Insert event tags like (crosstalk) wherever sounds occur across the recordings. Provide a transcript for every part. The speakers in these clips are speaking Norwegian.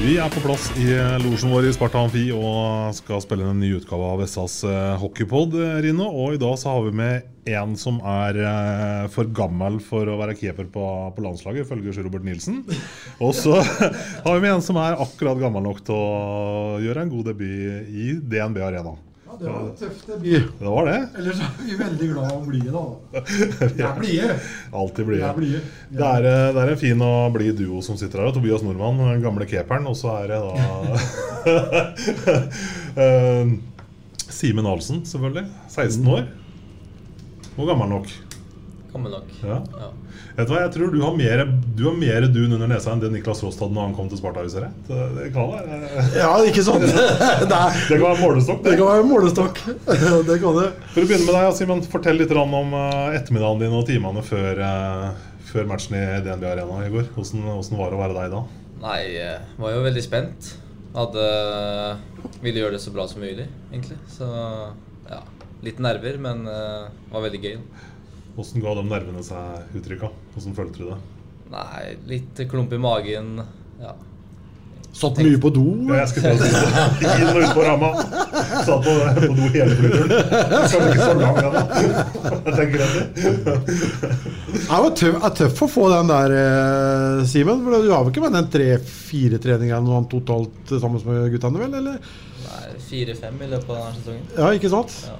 Vi er på plass i losjen vår i Sparta Amfi og skal spille en ny utgave av SAs eh, hockeypod, eh, Rino. Og i dag så har vi med en som er eh, for gammel for å være keeper på, på landslaget, ifølge Robert Nilsen. Og så (laughs) har vi med en som er akkurat gammel nok til å gjøre en god debut i DNB Arena. Det var en tøff debut. Det var det. Ellers er vi veldig glad og blide, da. (laughs) Vi er blide. Alltid blide. Det er, eh, det er en fin og blid duo som sitter her. Tobias Nordmann, den gamle keeperen. Og så er det da (laughs) eh, Simen Ahlsen, selvfølgelig. 16 år. Og gammel nok. Gammel nok. Ja. Ja. Vet du hva, jeg tror du har mer, du har mer dun under nesa enn det Niklas Rost hadde når han kom til Sparta, hvis jeg rett. Det, det kan være Ja, ikke sant? (laughs) Det, er, Det kan være målestokk. det kan være målestokk. (laughs) Det kan det. For å begynne med deg, Simen, fortell litt om eh, ettermiddagen din og timene før, eh, før matchen i DNB Arena i går. Hvordan, hvordan var det å være deg da? Nei, jeg var jo veldig spent. Hadde Ville gjøre det så bra som mulig, egentlig. Så ja. Litt nerver, men uh, det var veldig gøy. Hvordan ga de nervene seg uttrykk Åssen følte du det? Nei, litt klump i magen. Ja. Satt mye på do. Ja, jeg skulle til å si det. Inn og ut på ramma. Satt på, på do hele flyturen. Kanskje ikke så lang, den, da. Jeg tenker etter. Det var tøff, er tøff å få den der, eh, Simen. For Du har vel ikke med den tre-fire treningene eller totalt sammen med guttene, vel? Eller? Nei, Fire-fem i løpet av denne sesongen. Ja, ikke sant? Ja.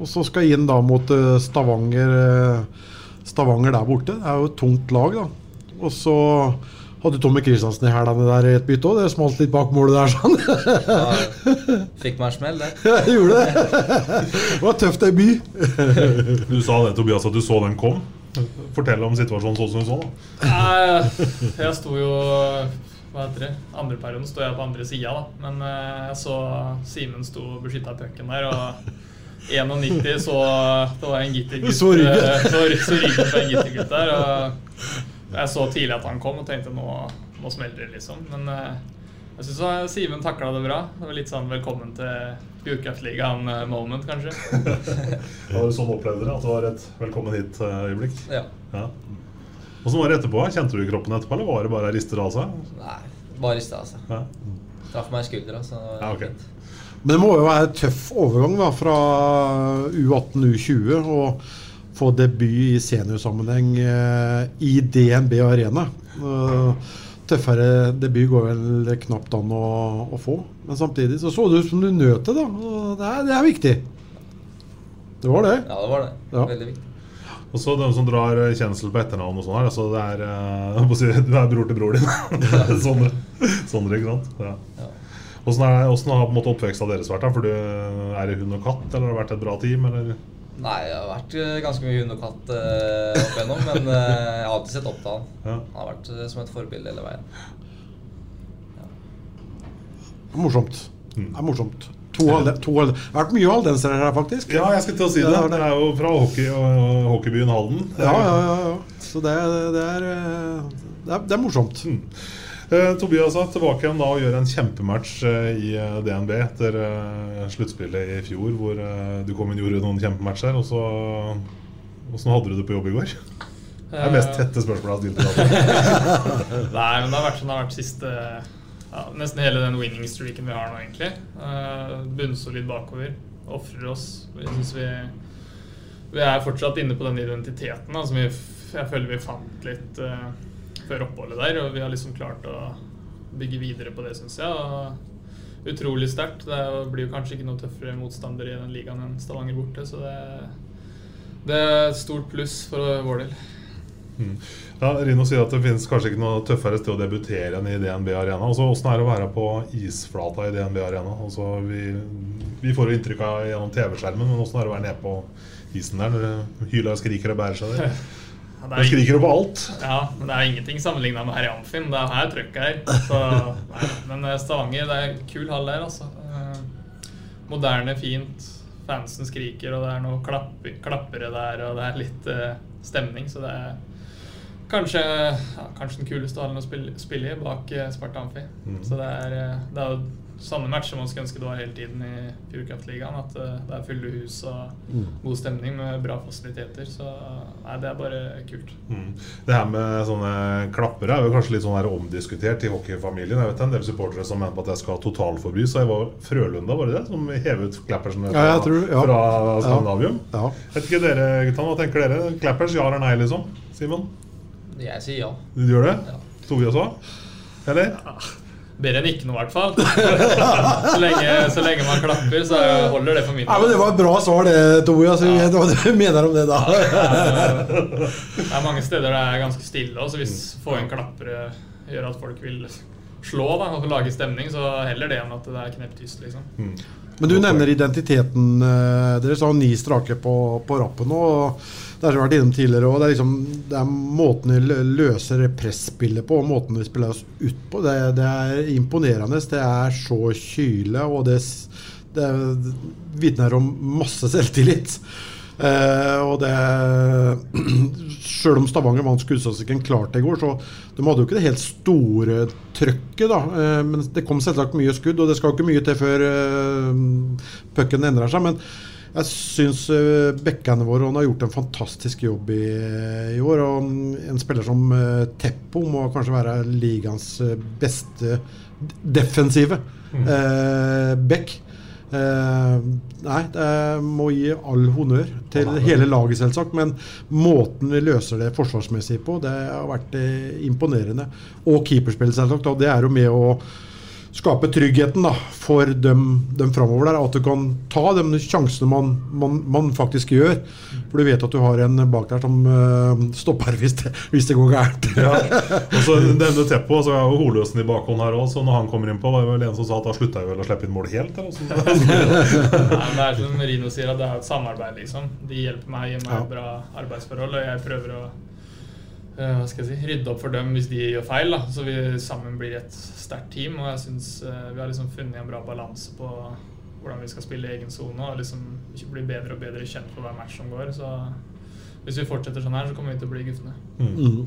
Og så skal inn da mot eh, Stavanger eh, Stavanger der borte. Det er jo et tungt lag, da. Og så hadde Tommy Kristiansen i hælene der i et bytte òg. Det smalt litt bak målet der, sånn. Ja, fikk meg en smell det. (laughs) Jeg gjorde det. Det var tøff debut. (laughs) Du sa det, Tobias, at du så den kom. Fortell om situasjonen sånn som du så den. Jeg sto jo Hva heter det? Andre perioden sto jeg på andre sida, da. Men eh, jeg så Simen sto og beskytta pucken der. Og 91 så Det var en gittergutt Så ryggen. eh, så, så ryggen på en gittergutt der. Og jeg så tidlig at han kom og tenkte nå, nå smeller det, liksom. Men eh, jeg syns Simen takla det bra. Det var litt sånn velkommen til Fjordkraftligaen-moment, kanskje. (laughs) Var det sånn opplevde dere? At det var et velkommen hit-øyeblikk? Ja. Ja. Åssen var det etterpå? Kjente du kroppen etterpå, eller var det bare rister av seg? Nei, bare rister av seg. Ja. Traff meg i skuldra, så det var Ja, ok. fint. Men det må jo være en tøff overgang da, fra U18 U20 og få debut i seniorsammenheng eh, i DNB Arena. Eh, tøffere debut går vel knapt an å, å få. Men samtidig så så det ut som du nøt det, da. Det er, det er viktig. Det var det. Ja, det var det. Ja. Veldig viktig. Og så dem som drar kjensel på etternavn og sånn her, altså det er eh, å (laughs) Du er bror til bror din. (laughs) Sondre. Sondre, ikke sant? Ja. Ja. Hvordan, er, hvordan har på en måte oppveksten deres vært? da? For du, Er det hund og katt, eller har det vært et bra team? Eller? Nei, jeg har vært eh, ganske mye hund og katt eh, opp igjennom, men eh, jeg har alltid sett opp til han. Ja. Han har vært eh, som et forbilde hele veien. Det er morsomt. Det er morsomt. To halde, to halde. Det har vært mye haldensere her, faktisk. Ja, jeg skulle til å si det. det det. Det er jo fra hockey og hockeybyen Halden. Ja, ja, ja. ja. Så det, det, er, eh, det, er, det er morsomt. Eh, Tobias er tilbake igjen da og gjør en kjempematch eh, i eh, DNB etter eh, sluttspillet i fjor, hvor eh, du kom inn og gjorde noen kjempematcher. Og så Åssen hadde du det på jobb i går? Det er mest tette spørsmål jeg har stilt. (laughs) Nei, men det har vært sånn det har vært siste ja, Nesten hele den winning streaken vi har nå, egentlig. Uh, Bunnsolid bakover. Ofrer oss. Jeg synes vi Vi er fortsatt inne på den identiteten da, som vi, jeg føler vi fant litt eh, før oppholdet der. Og vi har liksom klart å bygge videre på det, syns jeg. Og utrolig sterkt. Det blir jo kanskje ikke noe tøffere motstander i den ligaen enn Stavanger borte, så det, det er et stort pluss for vår del. Mm. Ja, Rino sier at det finnes kanskje ikke noe tøffere sted å debutere enn i DNB Arena. Altså, Åssen er det å være på isflata i DNB Arena? Altså, vi, vi får jo inntrykk av gjennom TV-skjermen, men åssen er det å være nede på isen der når det hyler og skriker og bærer seg der? (laughs) Ja, skriker du på alt. Ja, men det er ingenting sammenligna med her i Amfin. Det er her trøkket er. Så, nei, men eh, Stavanger, det er kul hall der, altså. Eh, Moderne, fint. Fansen skriker, og det er noe klapp, klappere der, og det er litt uh, stemning. Så det er kanskje, ja, kanskje den kuleste hallen å spille, spille i, bak Sparta Amfi. Mm. Så det er, det er sånne matcher man skulle ønske det var hele tiden i Fjordkraftligaen. At eh, det er fulle hus og Mm. god stemning med bra fasiliteter. Så nei, det er bare kult. Mm. Det her med sånne klappere er jo kanskje litt sånn her omdiskutert i hockeyfamilien. Jeg vet det er en del supportere som mener på at jeg skal totalforby. Så jeg var Frølunda, var det det? Som hevet Clappersen Ja, tror- ja. fra Skandinavium? Ja. Vet ikke dere, gutta, hva tenker dere? Klappers, ja eller nei, liksom? Simon? Jeg sier ja. Du gjør det? Tobias òg? Eller? Bedre enn ikke noe, i hvert fall. (laughs) så, lenge, så lenge man klapper, så holder det for min Ja, men Det var et bra svar, det, Tobias. Vi vet hva du (laughs) mener om det, da. Det er mange steder det er ganske stille, og så hvis få inn klappere gjør at folk vil slå da, og lage stemning, så heller det enn at det er kneptyst, liksom. Men du nevner identiteten. eh, Dere sa ni strake på, på rappen og Det har vært innom tidligere. og Det liksom, det er måten de løser presspillet på, og måten de spiller oss ut på. Det, det er imponerende. Det er så kyle, og det, det vitner om masse selvtillit. Eh, og det (clears throat) Sjøl om Stavanger vant skuddstatistikken klart i går, så de hadde jo ikke det helt store trøkket. da eh, Men det kom selvsagt mye skudd, og det skal jo ikke mye til før eh, pucken endrer seg. Men jeg syns uh, bekkene våre han har gjort en fantastisk jobb i, i år. Og en spiller som eh, Teppo må kanskje være ligaens eh, beste defensive defensive eh, bekk. Eh, nei, jeg må gi all honnør til hele laget, selvsagt. Men måten vi løser det forsvarsmessig på, det har vært eh, imponerende. Og keeperspill, selvsagt. Og det er jo med å skape tryggheten da, for dem, dem framover der. At du kan ta de sjansene man, man, man faktisk gjør. For du vet at du har en bak der som uh, stopper hvis det, hvis det går gærent. (laughs) Ja. Og så nevner Teppo, så er jo Holøsen i bakhånd her òg. Så når han kommer innpå, var det vel en som sa at da slutta jeg vel å slippe inn mål helt? Eller? (laughs) Nei, men det er som Rino sier, at det er et samarbeid, liksom. De hjelper meg, gir meg Ja. bra arbeidsforhold, og jeg prøver å eh, hva skal jeg si, rydde opp for dem hvis de gjør feil. Da. Så vi sammen blir et sterkt team. Og jeg syns vi har liksom funnet en bra balanse på hvordan vi skal spille i egen sone. Og liksom bli bedre og bedre kjent for hver match som går. Så hvis vi fortsetter sånn her, så kommer vi til å bli guttene. Mm.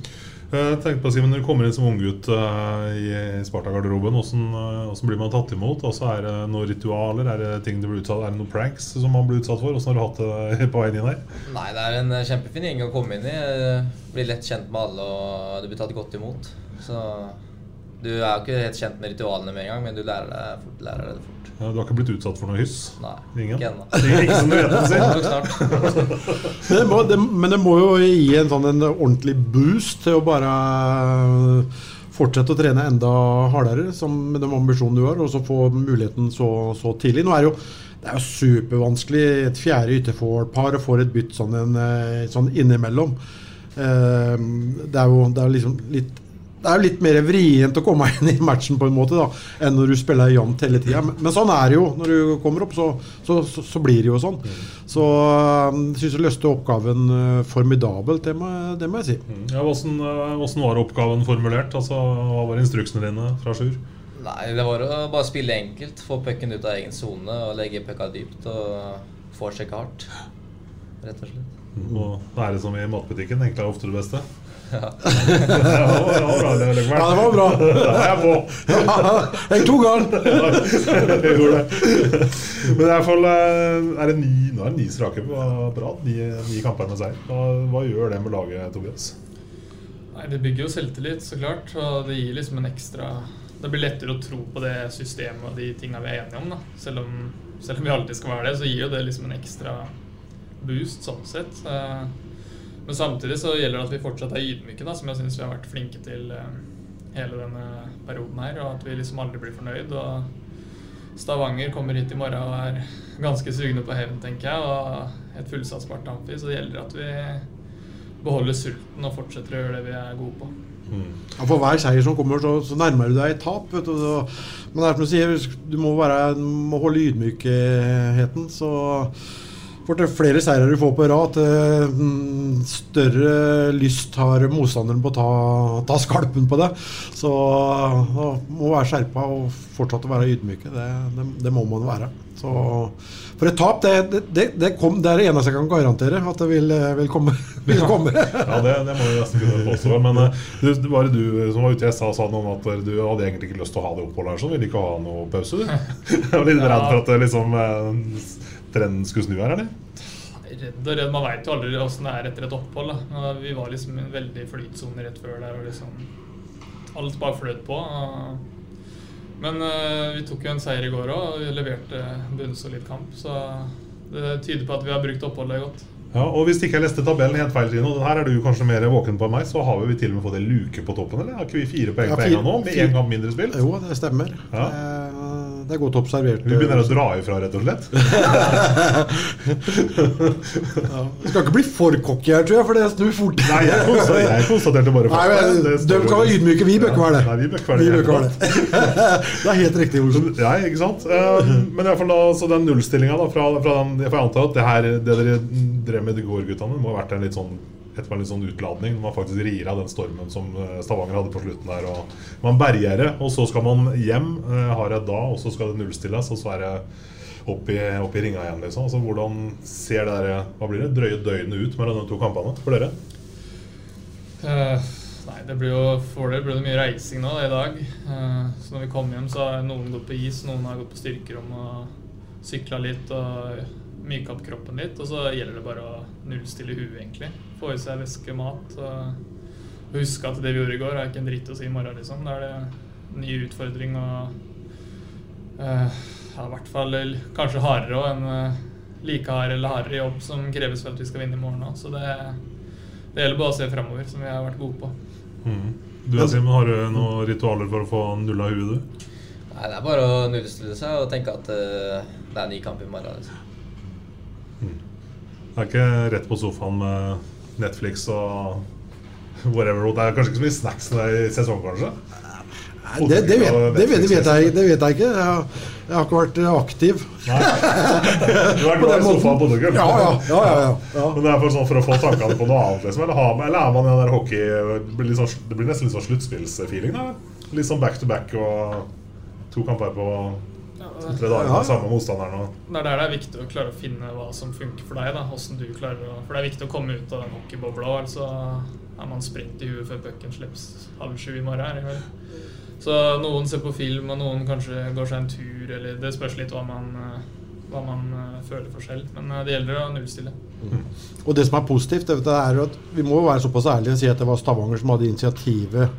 Jeg tenkte på, å si, men Når du kommer inn som unggutt uh, i Sparta-garderoben, hvordan, eh, hvordan blir man tatt imot? Altså, Er det noen ritualer? Er det ting du blir utsatt Er det noen pranks som man blir utsatt for? Hvordan har du hatt det på veien inn her? Nei, det er en eh, kjempefin gjeng å komme inn i. Eh, Blir lett kjent med alle, og du blir tatt godt imot. Så du er jo ikke helt kjent med ritualene med en gang, men du lærer deg fort. Lærer deg det fort. Ja, du har ikke blitt utsatt for noe hyss? Nei, Ingen? ikke ennå. Det, (laughs) må, det, men det må jo gi en sånn en ordentlig boost til å bare fortsette å trene enda hardere som med den ambisjonen du har, og så få muligheten så, så tidlig. Nå er det jo det er jo supervanskelig et fjerde ytterforpar å og får et bytt sånn, en, eh, sånn innimellom. Eh, Det er jo det er liksom litt det er jo litt mer vrient å komme (laughs) inn i matchen på en måte da, enn når du spiller jevnt hele tida. Men, men sånn er det jo. Når du kommer opp, så, så, så, så blir det jo sånn. Så um, jeg syns jeg løste oppgaven uh, formidabelt, det må, det må jeg si. Ja, hvordan, eh, hvordan var oppgaven formulert? Altså, Hva var instruksene dine fra Sjur? Nei, det var å bare spille enkelt. Få pucken ut av egen sone og legge pucka dypt og foresjekke hardt. Rett og slett. Og da er det som i matbutikken, egentlig er ofte det beste. Ja, det var bra, det, Løkberg. Ja, det var bra. Da jeg på. Jeg tok den. (laughs) Jeg gjorde det. Men i hvert fall eh, er det ni, nå er det ni strake på rad. Ni, ni kamper med seier. Hva, gjør det med laget, Tobias? Nei, Det bygger jo selvtillit, så klart. Og det gir liksom en ekstra Det blir lettere å tro på det systemet og de tinga vi er enige om. da. Selv om, selv om vi alltid skal være det, så gir jo det liksom en ekstra boost sånn sett. Eh, Men samtidig så gjelder det at vi fortsatt er ydmyke, da, som jeg syns vi har vært flinke til eh, hele denne perioden her. Og at vi liksom aldri blir fornøyd. og Stavanger kommer hit i morgen og er ganske sugne på hevn, tenker jeg. Og et fullsatt Sparta Amfi, så det gjelder at vi beholder sulten og fortsetter å gjøre det vi er gode på. Ja, for hver seier som kommer, så, så nærmer du deg et tap. Vet du. Så, men det er som du sier, du må, være, du må holde ydmykheten. Så for til flere seire du får på rad, til mm, større lyst har motstanderen på å ta, ta skalpen på det. Så må være skjerpa og fortsatt å være ydmyke. Det, det, det må man være. Så, for et tap, det, det, kom, er det eneste jeg kan garantere at det vil, vil komme. (laughs) Vil komme. Ja, det, må vi nesten kunne påstå. Men eh, du, det var du som var ute stad sa noe at du hadde egentlig ikke lyst til å ha det oppholdet her, så ville ikke ha noe pause, du? (laughs) Jeg var litt redd for at det liksom eh, trenden skulle snu her, eller? Redd og redd, Man veit jo aldri åssen det er etter et opphold. da. Vi var liksom i en veldig flytsone rett før der, og liksom Alt bare fløt på. Men eh, vi tok jo en seier i går òg, og vi leverte bunnsolid kamp. Så det tyder på at vi har brukt oppholdet godt. Ja, og Hvis ikke jeg leste tabellen helt feil, Trino, og den her er du kanskje mer våken på enn meg, så har vi til og med fått en luke på toppen, eller? Har ikke vi fire poeng Ja, på en gang nå, med én kamp mindre spilt? Jo, det stemmer. Ja. Det, det er godt observert. Vi begynner å dra ifra, rett og slett. (laughs) ja. Skal ikke bli for cocky her, tror jeg, for det snur fort. Nei, jeg konstaterte, bare Nei, men, Det De kan være ydmyke, vi bør ikke være det. Nei, vi bør ikke være det. (laughs) Det. er helt riktig, Olsen. Ja, ikke sant? Eh, Men i hvert fall da, så den nullstillinga fra, fra den, For jeg antar at det her, det dere drev med i går, guttene, må ha vært en litt sånn etterpå en litt sånn utladning. Man faktisk rir av den stormen som eh, Stavanger hadde på slutten der. og Man berger det, og så skal man hjem, eh, har jeg da, og så skal det nullstilles, og så er det opp i, opp i ringa igjen. liksom. Altså, Hvordan ser det der, hva blir det, drøye døgnet ut mellom de to kampene for dere? Uh, nei, det blir jo For det blir det mye reising nå i dag. Uh, så når vi kommer hjem, så har noen gått på is, noen har gått på styrkerom og sykla litt og myka opp kroppen litt. Og så gjelder det bare å nullstille huet, egentlig. Få i seg væske, mat. Og huske at det vi gjorde i går, er ikke en dritt å si i morgen, liksom. Da er det en ny utfordring og uh, ja, i hvert fall kanskje hardere òg enn uh, like hard eller hardere jobb som kreves for at vi skal vinne i morgen òg. Så det det gjelder bare å se framover, som vi har vært gode på. Du og Simen, har du noen ritualer for å få nulla huet, du? Nei, Det er bare å nullstille seg og tenke at uh, det er en ny kamp i morgen. Liksom. Det er ikke rett på sofaen med Netflix og whatever. Det er kanskje ikke så mye snacks i sesong, kanskje? Nei, Det, det, vet, det, vet, vet jeg, det vet jeg ikke. Jeg har, jeg har ikke vært aktiv. (laughs) Du er På glad i sofaen på Duggen? Ja, ja, ja, ja, ja. (laughs) Men det er for, sånn, for å få tankene på noe annet, liksom? Eller, man, eller er man i den der hockey Det blir, sånn, det blir nesten litt sånn sluttspillsfeeling? Litt sånn back to back og to kamper på to-tre dager med samme motstanderen. Og, Det er der det er viktig å klare å finne hva som funker for deg. da, hvordan du klarer å, For det er viktig å komme ut av den hockeybobla. Altså er man sprint i huet før pucken slippes halv sju i morgen. her i kveld. Så noen ser på film, og noen kanskje går seg en tur. eller Det spørs litt hva man, eh, hva man eh, føler for selv. Men eh, det gjelder å nullstille. Og det som er positivt, det er at vi må være såpass ærlige og si at det var Stavanger som hadde initiativet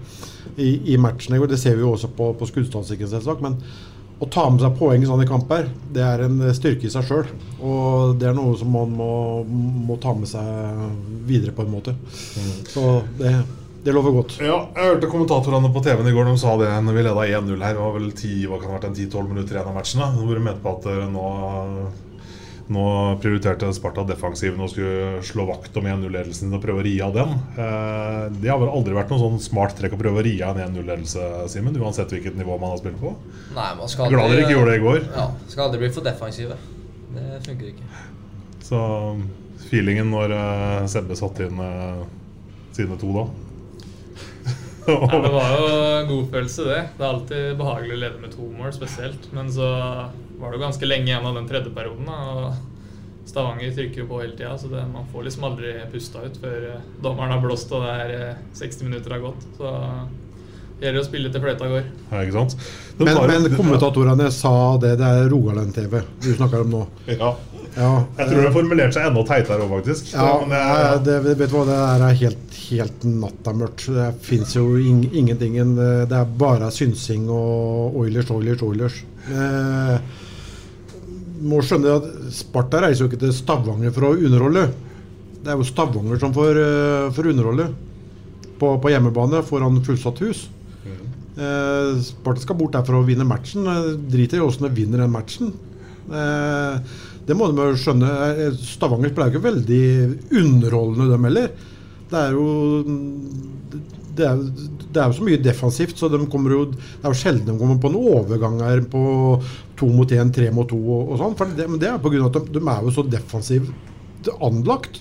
i, i matchen i går. Det ser vi jo også på, på skuddstatistikken, selvsagt. Men å ta med seg poeng i sånne kamper, det er en styrke i seg sjøl. Og det er noe som man må, må ta med seg videre, på en måte. Så det, det lover godt. ja, jeg hørte kommentatorene på TV-en i går. De sa det når vi leda 1-0 her. Det var vel 10, hva kan det ha vært, en 10-12 minutter igjen av matchen. Hvor de mente på at eh, nå nå prioriterte Sparta defensiven og skulle slå vakt om 1-0-ledelsen og prøve å ri av den. Eh, det har vel aldri vært noe sånn smart trekk å prøve å ri av en 1-0-ledelse, Simen? Uansett hvilket nivå man har spilt på? Nei, man skal Glad dere ikke gjorde det i går. Ja, Skal aldri bli for defensive. Det funker ikke. Så feelingen når uh, Sebbe satte inn eh, sine to da? Nei, det var jo en god følelse, det. Det er alltid behagelig å lede med to mål, spesielt. Men så var det jo ganske lenge igjen av den tredje perioden. Da, og Stavanger trykker jo på hele tida, så det, man får liksom aldri pusta ut før eh, dommeren har blåst og det er eh, 60 minutter har gått. Så det gjelder å spille til fløyta går. Ja, ikke sant? Men, men kommentatorene sa det. Det er Rogaland-TV du snakker om nå. Ja. Ja, Jeg tror det formulerte seg enda teitere òg, faktisk. Ja, men det, ja. det, vet du hva, det der er helt, helt nattamørkt. Det fins jo ing, ingenting. Det det er bare synsing og Oilers, Oilers, Oilers. Eh, må skjønne at Sparta reiser jo ikke til Stavanger for å underholde. Det er jo Stavanger som får, eh, får underholde på, på hjemmebane foran fullsatt hus. Eh, Sparta skal bort der for å vinne matchen. Eh, Driter i åssen de vinner den matchen. Eh, det må de jo skjønne. Stavanger jo ikke veldig underholdende, dem heller. Det er jo det er, det er jo så mye defensivt, så de jo, det er jo sjelden de kommer på en overgang her på to mot én, tre mot to og, og sånn. For det, men det er pga. at de, de er jo så defensivt anlagt.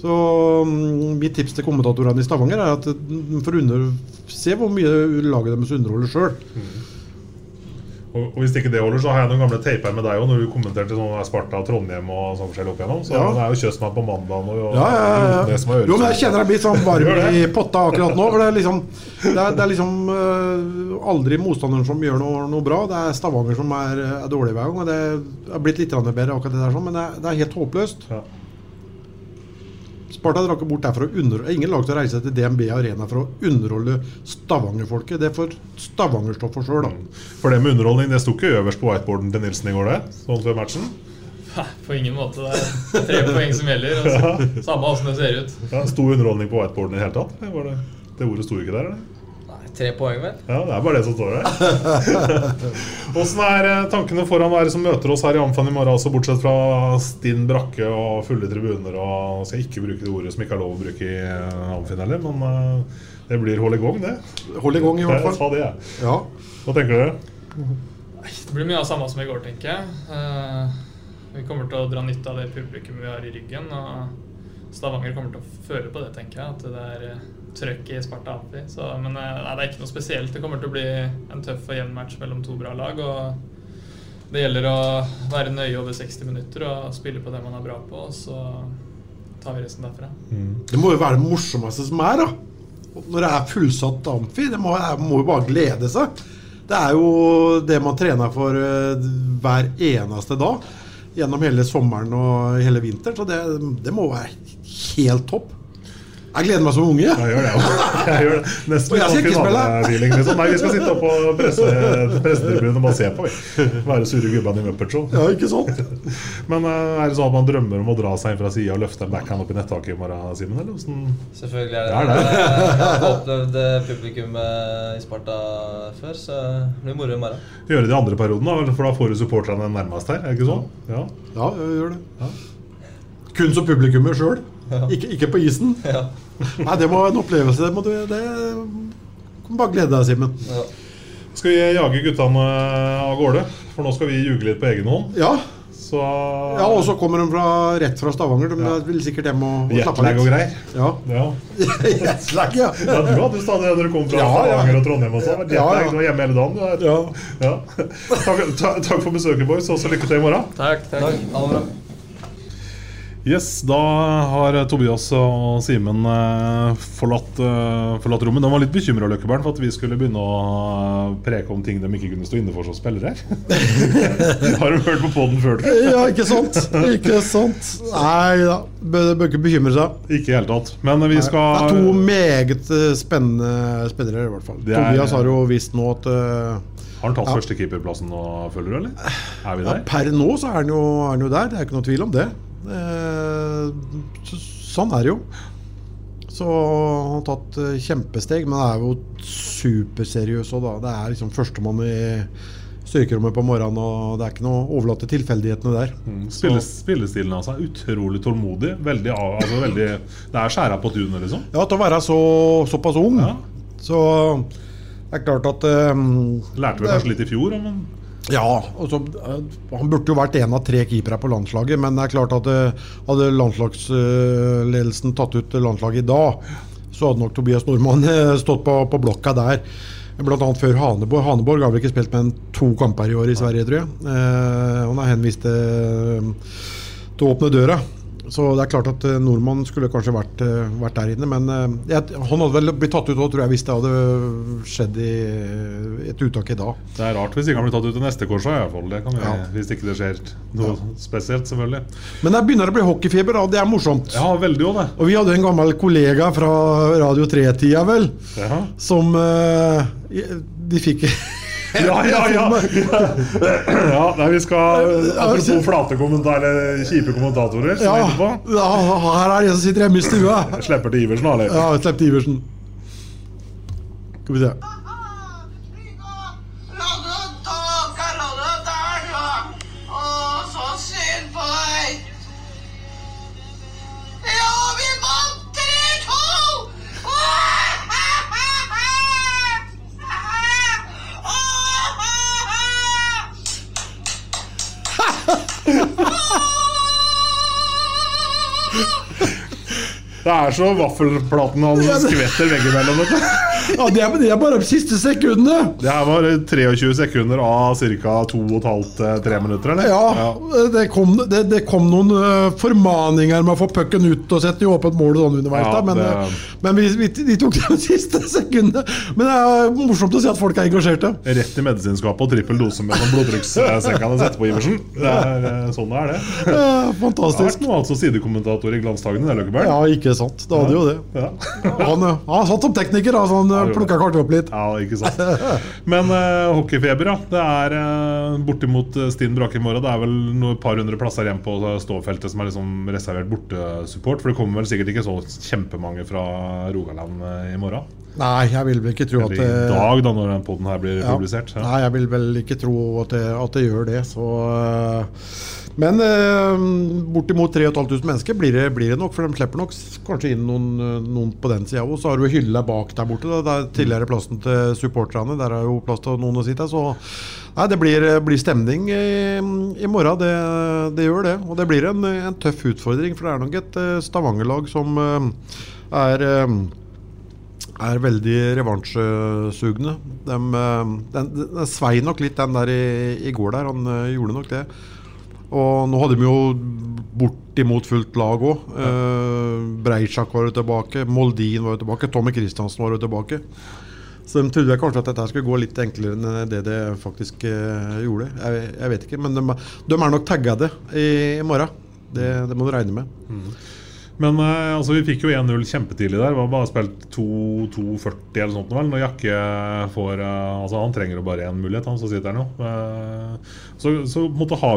Så mm, mitt tips til kommentatorene i Stavanger er at de får under, se hvor mye laget deres underholder sjøl. Og, og hvis ikke det holder, så har jeg noen gamle taper med deg òg, når du kommenterte sånn Sparta og Trondheim og sånn forskjellig opp igjennom. Så Ja. det er jo Kjøsmann på mandag og, og Ja, ja, ja, har. Jo, men jeg kjenner jeg blir sånn varm (laughs) i potta akkurat nå. For det er liksom, det er, det er liksom uh, aldri motstanderen som gjør noe, noe bra. Det er Stavanger som er, er dårlig hver gang. Og det er blitt litt bedre, akkurat det der, sånn, men det er, det er helt håpløst. Ja. Sparta drar ikke bort der for å underholde Ingen lag til å reise til DNB Arena for å underholde Stavanger-folket. Det får Stavanger stå for sjøl, da. For det med underholdning, det sto ikke øverst på whiteboarden til Nilsen i går, det? Sånn før matchen? Nei, På ingen måte. Det er tre poeng som gjelder. Og (laughs) Ja. samme åssen det ser ut. Ja, sto underholdning på whiteboarden i det hele tatt? Det, det ordet sto ikke der, eller? Tre poeng, vel? Ja, det er bare det som står der. (laughs) Åssen er eh, tankene foran hva er det som møter oss her i Amfan i morgen, altså bortsett fra stinn brakke og fulle tribuner og Skal ikke bruke det ordet som ikke er lov å bruke i eh, Amfin heller, men eh, det blir hold i gang, det. Hold i gang, i hvert fall. Det. Ja. Hva tenker dere? Det blir mye av samme som i går, tenker jeg. Eh, vi kommer til å dra nytte av det publikummet vi har i ryggen. Og Stavanger kommer til å føle på det, tenker jeg. At det er trøkk i Sparta Amfi. Men eh, nei, det er ikke noe spesielt. Det kommer til å bli en tøff og jevn match mellom to bra lag. Og det gjelder å være nøye over 60 minutter og spille på det man er bra på. Og så tar vi resten derfra. Det må jo være det morsomste som er, da. Når det er fullsatt amfi. Det må, må jo bare glede seg. Det er jo det man trener for eh, hver eneste dag. Gjennom hele sommeren og hele vinteren. Så det, det må være helt topp. Jeg gleder meg som unge. Jeg gjør det òg. Jeg gjør det. Nesten Og jeg skal ikke sånn spille. finalefeeling, Liksom. Nei, vi skal sitte oppe på presse, pressetribunen og bare se på. Være sure gubbene i Muppet Show. Ja, ikke sant? Men eh, er det sånn at man drømmer om å dra seg inn fra sida og løfte en backhand opp i nettaket i morgen, Simen? Eller hvordan Selvfølgelig er Det det er det. Jeg har opplevd publikum publikummet i Sparta før, så det blir moro i morgen. gjøre det i andre perioden, da? For da får du supporterne nærmest her, er det ikke sånn? Ja. Ja, ja gjør det. Kun som publikummer sjøl. (laughs) Ikke, ikke på isen. Ja. (laughs) Nei, det må være en opplevelse. Det må du det kan bare glede deg, Simen. Ja. Skal vi jage guttene av gårde? For nå skal vi ljuge litt på egen hånd. Ja. Så ja, og så kommer de fra, rett fra Stavanger. De vil sikkert hjem og, og slappe av Jetlag og litt. greier. Ja. Ja. (laughs) Jetlag, ja. ja, du hadde stadig det når du kom fra Ja, ja. Stavanger og Trondheim og sånn. Ja, ja. Jetlag, Du var hjemme hele dagen. Du. Ja. Ja. Takk, ta, takk for besøket, boys. Også lykke til i morgen. Takk, takk. Takk. Ha det bra. Yes, Da har Tobias og Simen eh, forlatt, eh, forlatt rommet. De var litt bekymra for at vi skulle begynne å eh, preke om ting de ikke kunne stå inne for som spillere. (laughs) har du hørt på poden før? ja, ikke sant? Ikke sant? Nei da. Bør ikke bekymre seg. Ikke i hele tatt. Men vi Det skal er to meget eh, spennende spillere, i hvert fall. Er- Tobias har jo visst nå at eh, Har han tatt Ja. førstekeeperplassen nå, føler du, eller? Er vi ja, der? per nå så er han jo, er han jo der. Det er ikke noe tvil om det. Eh, så, sånn er det jo. Så han har tatt eh, kjempesteg, men det er jo superseriøs òg, da. Det er liksom førstemann i styrkerommet på morgenen, og det er ikke noe overlatt til tilfeldighetene der. Mm, Spille, spillestilen hans er utrolig tålmodig. Veldig, altså, veldig, det er skjæra på tunet, liksom. Ja, til å være så, såpass ung. Ja. Så det er klart at um, Lærte vel kanskje litt i fjor, men Ja, altså, han burde jo vært en av tre keepere på landslaget, men det er klart at eh, hadde landslagsledelsen tatt ut landslaget i dag, så hadde nok Tobias Nordmann eh, stått på, på blokka der. Annet før Haneborg. Haneborg har vel ikke spilt med en to kamper i år i Sverige, tror jeg. Eh, han er henvist til, til å åpne døra. Så det er klart at eh, nordmannen skulle kanskje vært, eh, vært der inne. Men eh, jeg, han hadde vel blitt tatt ut òg, tror jeg, hvis det hadde skjedd i et uttak i dag. Det er rart hvis ikke han blir tatt ut i neste kors, iallfall. Det kan vi, Ja. Hvis ikke det skjer noe spesielt, selvfølgelig. Men det begynner å bli hockeyfeber, og det er morsomt. Ja, veldig også, det. Og vi hadde en gammel kollega fra Radio 3-tida, vel, Ja. som uh, De fikk Ja, ja, (laughs) ja! ja nei, vi skal Apropos flate kommentarer, kjipe kommentatorer. Ja, ja, her er en som sitter hjemme i stua. Slipper til Iversen, eller? Ja, slipper til Iversen. Skal vi se. Det er så vaffelplaten han skvetter veggimellom. Ja, det er, det er bare de siste sekundene. Det her var 23 sekunder av ca. 2,5-3 minutter, eller? Ja, det kom, det, det kom noen eh, formaninger med å få pucken ut og sette i åpent mål sånn underveis. Ja, men eh, men vi, vi, de tok de (laughs) siste sekundene. Men det er morsomt å se at folk er engasjerte. Rett i medisinskapet og trippel dose med sånn blodtrykkssenkende sette på Iversen. Er, eh, sånn er det. Fantastisk. Det har vært noe annet sidekommentator i Glansdagen, det, Løkkeberg. Ja, ikke sant. Det hadde jo det. Ja. Han, eh, han satt som tekniker, da, så han Ja, eh, plukka kartet opp litt. (laughs) Ja, ikke sant. Men uh, hockeyfeber, ja. Det er uh, bortimot eh, Stinn Brake i morgen. Det er vel noe par hundre plasser igjen på ståfeltet som er liksom reservert bortesupport. For det kommer vel sikkert ikke så kjempemange fra Rogaland eh, i morgen. Nei, jeg vil vel ikke tro at Eller i dag, da, når den poden her blir Ja. publisert. Ja. Nei, jeg vil vel ikke tro at det, at det gjør det. Så, øh, men eh, bortimot 3500 mennesker blir det, blir det nok, for de slipper nok kanskje inn noen, øh, noen på den sida òg. Så har du hylla bak der borte. Da. Det er tidligere plassen til supporterne. Der er jo plass til noen å sitte. Så nei, det blir, blir stemning i, i morgen. Det, det gjør det. Og det blir en, en tøff utfordring, for det er nok et øh, Stavanger-lag som er er veldig revansjesugne. De, eh, den, den svei nok litt, den der i, i går der. Han eh, gjorde nok det. Og nå hadde de jo bortimot fullt lag òg. Uh, Breitsjak var jo tilbake. Moldin var jo tilbake. Tommy Kristiansen var jo tilbake. Så de trodde kanskje at dette skulle gå litt enklere enn det det faktisk eh, gjorde. Jeg, jeg vet ikke, men de, de er nok tagga det i, i morgen. Det, det må du regne med. Men eh, altså, vi fikk jo 1-0 kjempetidlig der. Var bare spilt 2-2-40 eller sånt vel. Når Jakke får eh, Altså Han trenger jo bare én mulighet, han som sitter her nå. Eh, så, så måtte ha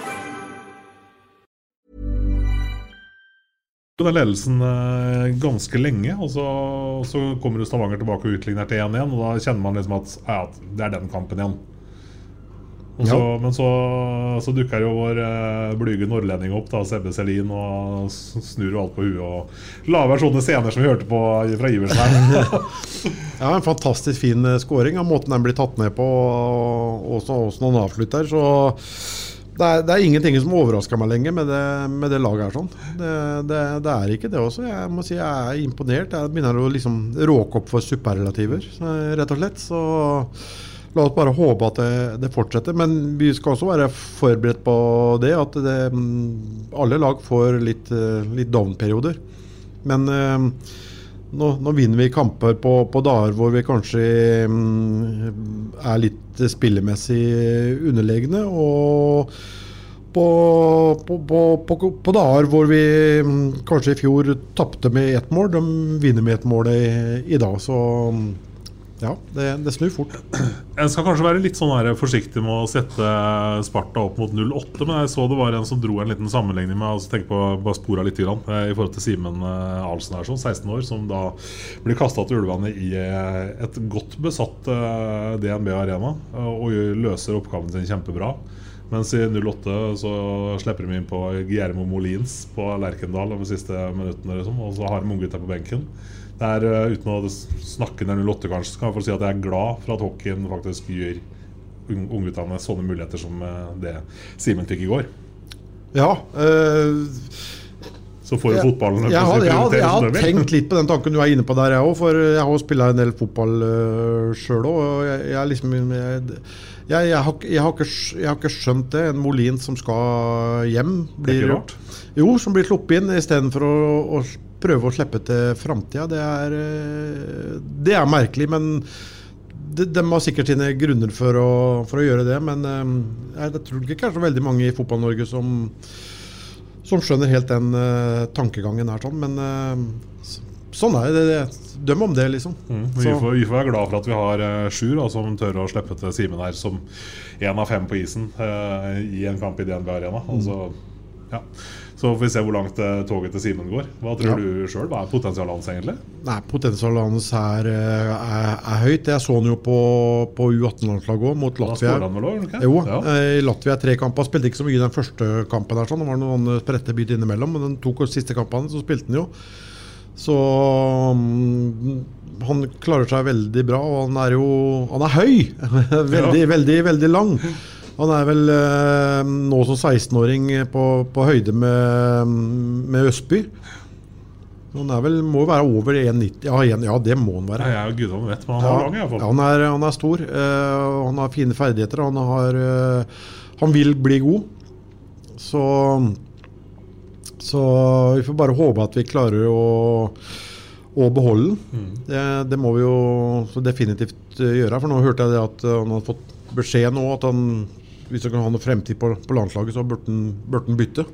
Den ledelsen eh, ganske lenge. Og så, så kommer jo Stavanger tilbake og utligner til 1-1. Og da kjenner man liksom at ja, det er den kampen igjen. Og så, Ja. Men så, så dukker jo vår eh, blyge nordlending opp, da, Sebbe Selin, og snur jo alt på huet. Og lager sånne scener som vi hørte på fra Iversen her. (laughs) Ja, En fantastisk fin eh, scoring av måten den blir tatt ned på, og åssen han avslutter. Så det er, det er ingenting som overrasker meg lenger med det, med det laget her. sånn. Det, det, det er ikke det også. Jeg må si jeg er imponert. Jeg begynner å liksom råke opp for superlativer, eh, rett og slett. Så la oss bare håpe at det, fortsetter. Men vi skal også være forberedt på det, at alle lag får litt, litt down-perioder. Men eh, nå, nå vinner vi kamper på, på dager hvor vi kanskje mm, er litt spillemessig underlegne. Og på, på, på, dager hvor vi mm, kanskje i fjor tapte med ett mål, de vinner med ett mål i, i dag. Så mm, ja, det, det snur fort. Jeg skal kanskje være litt sånn her forsiktig med å sette Sparta opp mot 08, men jeg så det var en som dro en liten sammenligning med altså tenk på bare spora litt grann, eh, i forhold til Simen eh, Ahlsen her, sånn, 16 år, som da blir kasta til ulvene i eh, et godt besatt DNB Arena og løser oppgaven sin kjempebra. Mens i 08 så slipper de inn på Guillermo Molins på Lerkendal de siste minuttene. Liksom, og så har de unggutta på benken. Det er, eh, Uten å snakke ned 08, kanskje, så kan jeg få si at jeg er glad for at hockeyen faktisk gir ung- ungguttene sånne muligheter som eh, det Simen fikk i går. Ja. Øh, Så får jo jeg- fotballen jeg, har, jeg, har, jeg har tenkt litt på den tanken du er inne på der, jeg òg. For jeg har spilla en del fotball øh, sjøl òg. Jeg, jeg, liksom, jeg, jeg, jeg, har, ikke- jeg, har ikke, jeg skjønt det. En Molin som skal hjem. blir. Jo, som blir sluppet inn istedenfor å, å prøve å slippe til framtida. Det, eh, det er merkelig, men de, de har sikkert sine grunner for å, for å gjøre det. Men eh, jeg, tror ikke det så veldig mange i Fotball-Norge som, som skjønner helt den uh, tankegangen her. Sånn. Men uh, sånn er det. det. Døm om det, liksom. Mm, vi, får, vi får være glad for at vi har uh, Sjur da, som tør å slippe til Simen her som én av fem på isen i en kamp i DNB Arena. Mm. Altså, ja. Så får vi se hvor langt eh, toget til Simen går. Hva tror Ja. du sjøl? Hva er potensialet hans egentlig? Nei, Potensialet hans er, eh, er, er høyt. Jeg så han jo på, på U18-landslaget òg, mot Latvia. Da han vel også, okay? Jo, Ja. eh, i Latvia tre kamper. Spilte ikke så mye i den første kampen. Der, sånn. Det var noen spredte byt innimellom, men den to siste kampene så spilte han jo. Så mm, han klarer seg veldig bra, og han er jo Han er høy! (laughs) veldig, veldig, veldig lang. Han er vel eh, nå som 16-åring på, på høyde med, med Østby. Han er vel, må være over 1,90 ja, ja, det må han være. Ja, gudene vet, men han er lang i hvert fall. Ja, han, er, han er stor. eh, han har fine ferdigheter. Han, har, eh, han vil bli god. Så Så vi får bare håpe at vi klarer å, å beholde den. Mm. Det, det må vi jo definitivt gjøre. For nå hørte jeg det at han har fått beskjed nå at han hvis han kan ha noe fremtid på, på landslaget, så burde han, bytte.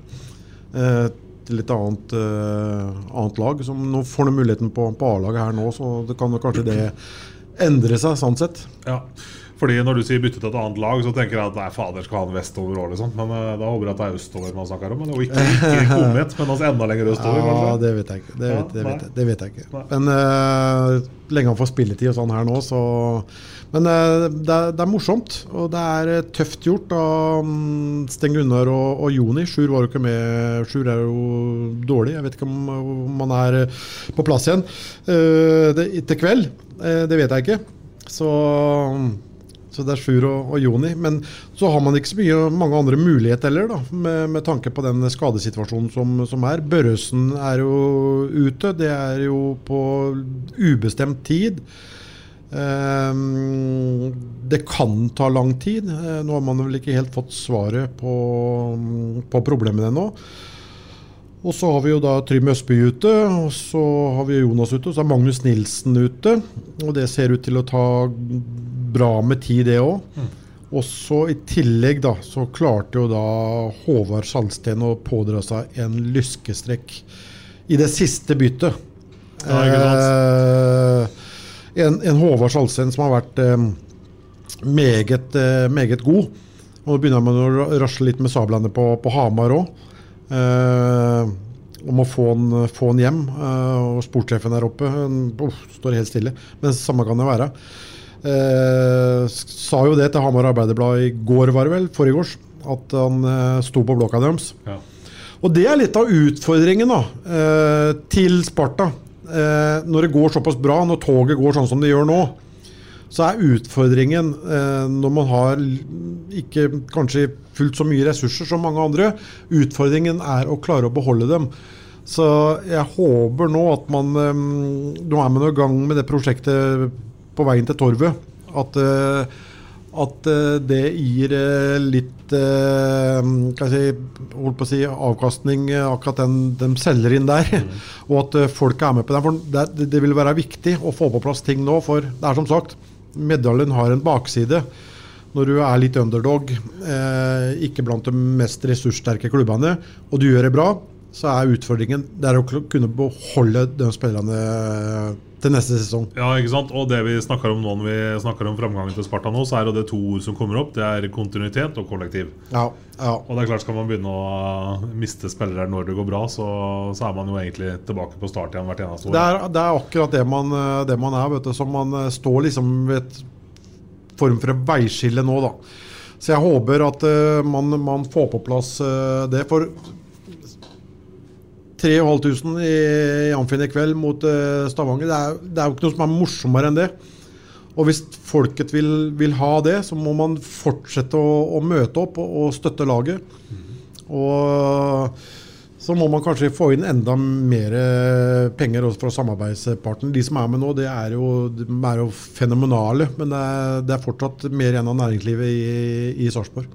Eh, til et annet, eh, annet lag. Som nå får han muligheten på, på A-laget her nå, så det kan kanskje det endre seg, sånn sett. Ja. Fordi Når du sier bytte til et annet lag, så tenker jeg at nei, fader skal han vestover òg, liksom. Men uh, da håper jeg at det er østover man snakker om. Men, og ikke, ikke (laughs) Komet, men altså enda lenger østover, Ja, kanskje. det vet jeg ikke. Det vet, det vet, det vet jeg ikke. Men uh, lenge han får spilletid og sånn her nå, så Men uh, det, er, det er morsomt, og det er tøft gjort av um, Sten Gunnar og, og Joni. Sjur var jo ikke med. Sjur er jo dårlig. Jeg vet ikke om, om han er på plass igjen det, til kveld. Det vet jeg ikke. Så så det er Sjur og, og Joni. Men så har man ikke så mye, mange andre muligheter heller, da, med, med tanke på den skadesituasjonen som, som er. Børresen er jo ute. Det er jo på ubestemt tid. Um, det kan ta lang tid. Eh, nå har man vel ikke helt fått svaret på, på problemene ennå. Og så har vi jo da Trym Østby ute, og så har vi Jonas ute, og så er Magnus Nilsen ute. Og det ser ut til å ta bra med tid, det òg. Og så i tillegg da, så klarte jo da Håvard Sandsten å pådra seg en lyskestrekk i det siste byttet. Ja. Eh, en, en Håvard Sandsten som har vært eh, meget, eh, meget god. Og nå begynner man å rasle litt med sablene på, på Hamar òg. Eh, om å få han, få han hjem. eh, og sportssjefen der oppe han, uff, står helt stille. Men samme kan det være. Eh, sa jo det til Hamar Arbeiderblad i går, var det vel, forrige at han eh, sto på blokka deres. Ja. Og det er litt av utfordringen da, eh, til Sparta. Eh, når det går såpass bra, når toget går sånn som det gjør nå, så er utfordringen eh, når man har ikke kanskje fullt så mye ressurser som mange andre, utfordringen er å klare å beholde dem. Så jeg håper nå at man eh, Nå er man i gang med det prosjektet på veien til Torvet. At, eh, at det gir litt kan jeg si, holdt på å si, avkastning, akkurat den de selger inn der. Og at folk er med på den. For det, det vil være viktig å få på plass ting nå. For det er som sagt, medaljen har en bakside. Når du er litt underdog, eh, ikke blant de mest ressurssterke klubbene, og du gjør det bra, så er utfordringen det er å kunne beholde de spillerne til neste sesong. Ja, ikke sant? Og det vi snakker om nå når vi snakker om framgangen til Sparta nå, så er det to ord som kommer opp. Det er kontinuitet og kollektiv. Ja, ja. Og det er klart Skal man begynne å miste spillere når det går bra, så, så er man jo egentlig tilbake på start igjen hvert eneste år. Det er, det er akkurat det man, det man er. Vet du, som man eh, står liksom ved et form for et veiskille nå, da. Så jeg håper at uh, man, man får på plass uh, det. For 3500 i, Amfin i kveld mot eh, Stavanger, det er, det er jo ikke noe som er morsommere enn det. Og hvis folket vil, vil ha det, så må man fortsette å, å møte opp og, og støtte laget. Og så må man kanskje få inn enda mer eh, penger også fra samarbeidspartneren. De som er med nå, det er jo, de er jo fenomenale. Men det er, det er fortsatt mer igjen av næringslivet i, i Sarpsborg.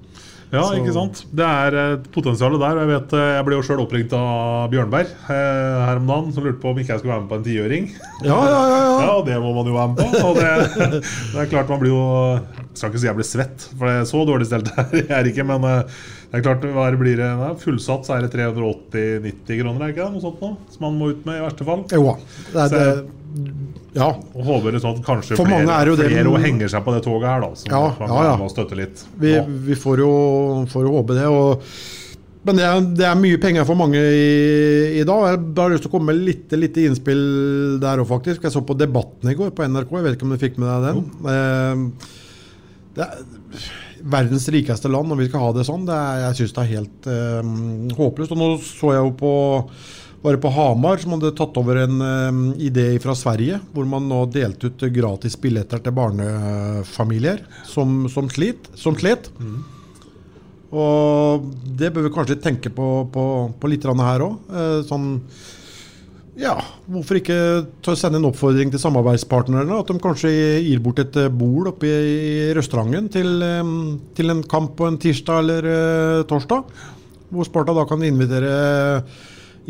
Ja, Så- ikke sant. Det er potensialet der. Jeg vet, eh, jeg ble jo sjøl oppringt av Bjørnberg eh, her om dagen, som lurte på om ikke jeg skulle være med på en tiøring. Ja, ja, ja, ja. (laughs) og det må man jo være med på. Og det, (laughs) det er klart man blir jo Jeg skal ikke si jeg blir svett, for det er så dårlig stelt her (laughs) jeg er ikke. Men eh, det er klart, hva blir det? Fullsatt så er det 380-90 kroner, er det ikke det? Noe sånt noe, som man må ut med i verste fall. Jo, det er Så det, ja. Og håper sånn at kanskje For flere, er flere henger seg på det toget her, da. Som Ja, man ja, ja. må støtte litt. Vi, vi får, jo, får jo håpe det. Og, men det er, det er mye penger for mange i, i dag. Jeg har lyst til å komme med litt, litt innspill der òg, faktisk. Jeg så på Debatten i går på NRK. Jeg vet ikke om du fikk med deg den. Eh, det er verdens rikeste land, og vi skal ha det sånn. Det er, jeg syns det er helt eh, håpløst. Og nå så jeg jo på bare på Hamar, som hadde tatt over en uh, idé fra Sverige, hvor man nå delte ut gratis billetter til barnefamilier som, som, slit, som slet. Og det bør vi kanskje tenke på, på, på litt her òg. Eh, sånn ja, hvorfor ikke sende en oppfordring til samarbeidspartnerne? At de kanskje gir bort et bol bord oppe i, restauranten til, eh, til en kamp på en tirsdag eller eh, torsdag. Hvor Sparta da kan invitere,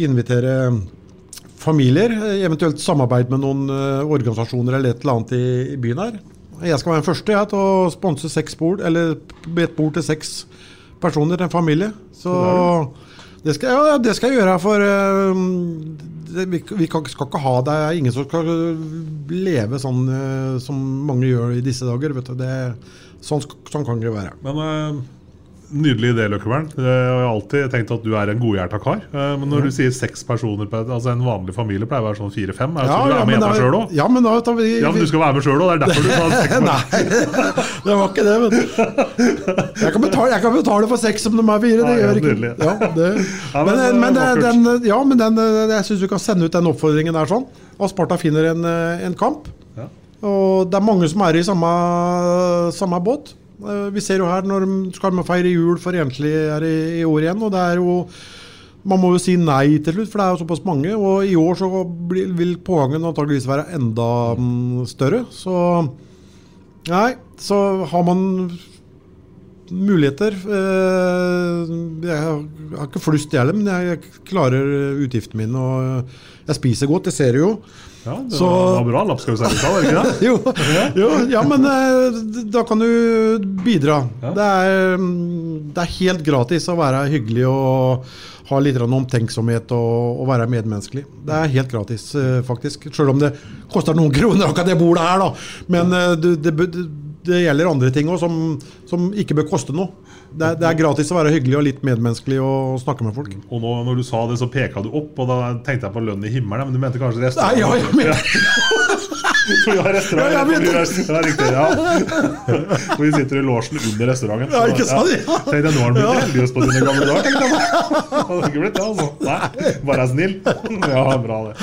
invitere familier, eventuelt samarbeid med noen eh, organisasjoner eller et eller annet i, i byen her. Jeg skal være den første jeg, til å sponse seks bord, eller et bord til seks personer en familie. Så det skal, ja, det skal jeg gjøre. For uh, det, vi, vi kan, skal ikke ha det er ingen som skal leve sånn uh, som mange gjør i disse dager. Vet du. Det, sånn, sånn kan det være. Men eh, Nydelig idé, Løkkebern. Jeg har alltid tenkt at du er en godhjerta kar. Eh, Men når du sier seks personer Altså En vanlig familie pleier å være sånn fire-fem. Ja, du er med hjemme sjøl òg? Ja, men du skal være med sjøl òg. Det er derfor du sa seks (laughs) Nei, det var ikke det, Men. Jeg kan betale, jeg kan betale for seks om de er fire. Det gjør ikke ja, det. (laughs) Ja, men Men, er men, den, ja, men den, jeg syns du kan sende ut den oppfordringen der sånn. Og Sparta finner en, eh, en kamp. Og det er mange som er i samme, samme båt. Eh, Vi ser jo her når de skal med feire jul for enslige her i, i år igjen, og det er jo man må jo si nei til slutt, for det er jo såpass mange. Og i år så blir, vil pågangen antageligvis være enda mm, større. Så nei, så har man muligheter eh, Jeg har ikke flust, jeg heller, men jeg klarer utgiftene mine. Og jeg spiser godt, det ser du jo. Ja, det Så- var, bra lapskausservice, var det ikke det? (laughs) jo, jo, ja, men eh, da kan du bidra. Det, er, mm, det er helt gratis å være hyggelig og ha litt omtenksomhet og, og være medmenneskelig. Det er helt gratis, eh, faktisk. Selv om det koster noen kroner akkurat det bordet her, da. Men det, det, det gjelder andre ting òg som, som ikke bør koste noe. Det er, det er gratis å være hyggelig og litt medmenneskelig og snakke med folk. Og nå, når du sa det, så peka du opp, og da tenkte jeg på lønn i himmelen. Men du mente kanskje resten? Nei, ja, jeg mener- (laughs) For (laughs) vi har restaurant. Ja, riktig, ja. (laughs) Vi sitter i losjen under restauranten. Ja, ikke sant? Ja. Tenkte deg, nå har han blitt heldigvis på sine gamle dager. tenkte jeg. (laughs) Han ikke blitt det, altså. Nei, bare er snill. Ja, bra det.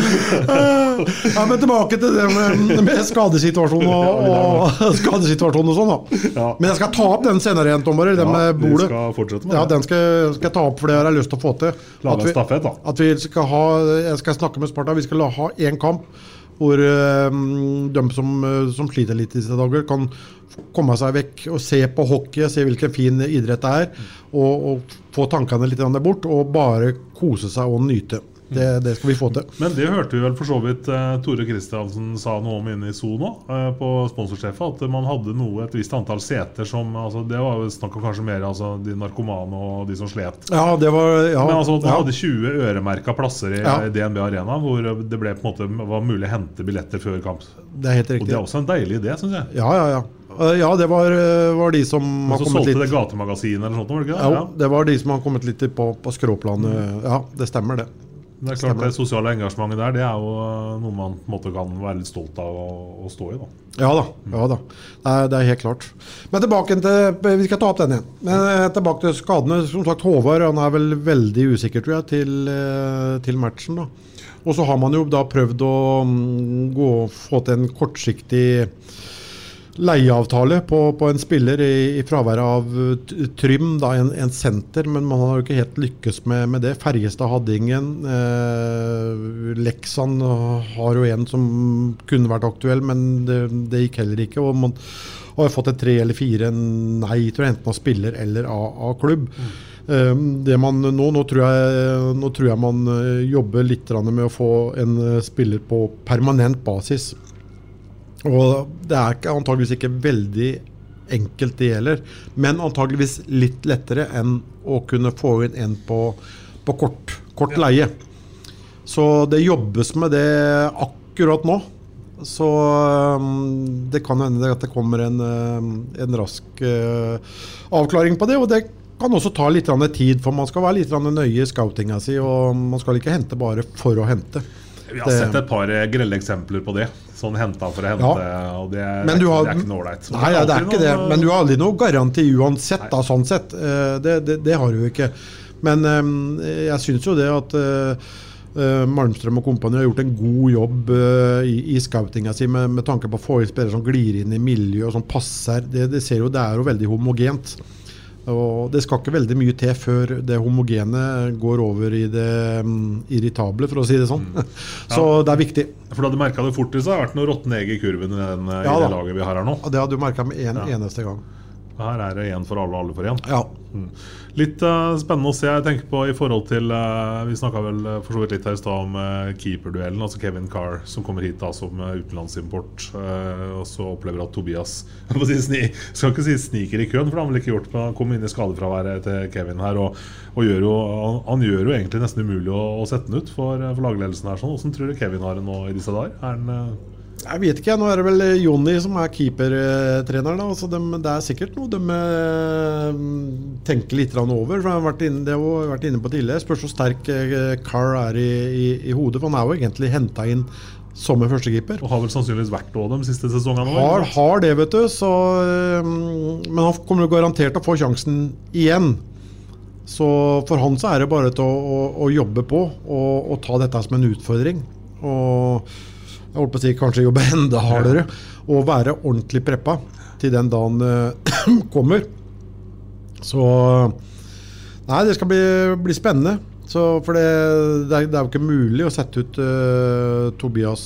Ja, men tilbake til det med, med skadesituasjonen og, og, skadesituasjonen og sånn. da. Men jeg skal ta opp den senere igjen, Tommer. Den Ja, med bordet. skal fortsette med det. ja. Den skal, skal jeg ta opp, for det har jeg lyst til å få til. At vi-. At vi skal ha, jeg skal snakke med Sparta. Vi skal ha én kamp hvor eh, de som, eh, som sliter litt i disse dager, kan komme seg vekk og se på hockey, se hvilken fin idrett det er, og, og få tankene litt bort, og bare kose seg og nyte. Det, det skal vi få til. Men det hørte vi vel for så vidt eh, Tore Kristiansen sa noe om inne i Sono nå, eh, på sponsorsjefen. At man hadde noe, et visst antall seter som altså, Det var jo snakk om kanskje mer altså, de narkomane og de som slet. Ja, det var ja, Men altså, man ja. hadde 20 øremerka plasser i Ja. DNB Arena hvor det ble måte var mulig å hente billetter før kamp. Det er helt riktig. Og det er også en deilig idé, syns jeg. Ja, ja, ja. Eh, Ja, det var, var de som har så solgte det gatemagasinet eller sånt, var det ikke ja, det? det var de som har kommet litt på, på skråplanet. Ja, det stemmer det. Det er klart Stemmer. det sosiale engasjementet der Det er jo noe man på en måte kan være litt stolt av å, å stå i. da Ja da. ja da det er, det er helt klart. Men tilbake til Vi skal ta opp den igjen. Men eh, tilbake til skadene. Som sagt, Håvard han er vel veldig usikker, tror jeg, til, eh, til matchen. da. Og så har man jo da prøvd å mm, gå, få til en kortsiktig leieavtale på, på en spiller i, i fraværet av eh, Trym, da, en, en senter, men man har jo ikke helt lykkes med, med det. Ferjestad hadde ingen. Eh, Leksan har jo en som kunne vært aktuell, men det, det gikk heller ikke. og man har fått et tre eller fire nei, tror jeg, enten av spiller eller av, av klubb. Eh, det man nå, nå, tror jeg, nå tror jeg man eh, jobber litt med å få en spiller på permanent basis. Og det er ikke, antageligvis ikke veldig enkelt det gjelder, men antageligvis litt lettere enn å kunne få inn en på, på kort, kort leie. Så det jobbes med det akkurat nå. Så um, det kan hende at det kommer en, um, en rask uh, avklaring på det. Og det kan også ta litt tid, for man skal være litt nøye i scoutinga si. Og man skal ikke hente bare for å hente. Vi har sett et par eh, grelle eksempler på det. Sånn henta for å hente. og det, Men du har, det er ikke noe ålreit. Nei, ja, det er ikke ikke det. Men du har aldri noe garanti uansett, da, sånn sett. Eh, Det, det, det har du jo ikke. Men eh, jeg syns jo det at eh, Malmstrøm og kompani har gjort en god jobb i, i scoutinga si med, med tanke på å få inn spillere som glir inn i miljøet og som passer. Det, det, ser jo, det er jo veldig homogent. Og Det skal ikke veldig mye til før det homogene går over i det um, irritable, for å si det sånn. (laughs) Så Ja. det er viktig. For da du merka det fortere, så har det vært noe råtne egg i kurven i, den, eh, Ja i det laget vi har her nå. Ja, Det hadde du merka med en Ja. eneste gang. Her er det én for alle og alle for én. Ja. Mm. Litt uh, spennende å se. Jeg tenker på i forhold til uh, Vi snakka vel uh, for så vidt litt her i stad om keeperduellen. Altså Kevin Carr som kommer hit da som utenlandsimport. og så opplever at Tobias (laughs) si, sni, Skal ikke si sniker i køen, for det har han vel ikke gjort. Men han kom inn i skadefraværet til Kevin her. Og, og gjør jo, han, han gjør jo egentlig nesten umulig å, å sette den ut for, for lagledelsen her. Sånn. Hvordan tror du Kevin har det nå i disse dager? Er han Jeg vet ikke, nå er det vel Jonny som er keepertrener. da, så de, Det er sikkert noe de eh, tenker litt over. for jeg har vært inne, Det har vært inne på tidligere. Spørs hvor sterk eh, Carr er i, i, i hodet. For han er jo egentlig henta inn som en førstekeeper. Og har vel sannsynligvis vært det de siste sesongene? Har, har det, vet du. Så, eh, men han kommer garantert til å få sjansen igjen. Så for han så er det bare til å, å, å jobbe på og, og ta dette som en utfordring. Og jeg holdt på å si kanskje jobbe (laughs) enda hardere. Og være ordentlig preppa til den dagen eh, (clears throat) kommer. Så Nei, det skal bli, bli spennende. Så, for det, det, er, det er jo ikke mulig å sette ut uh, Tobias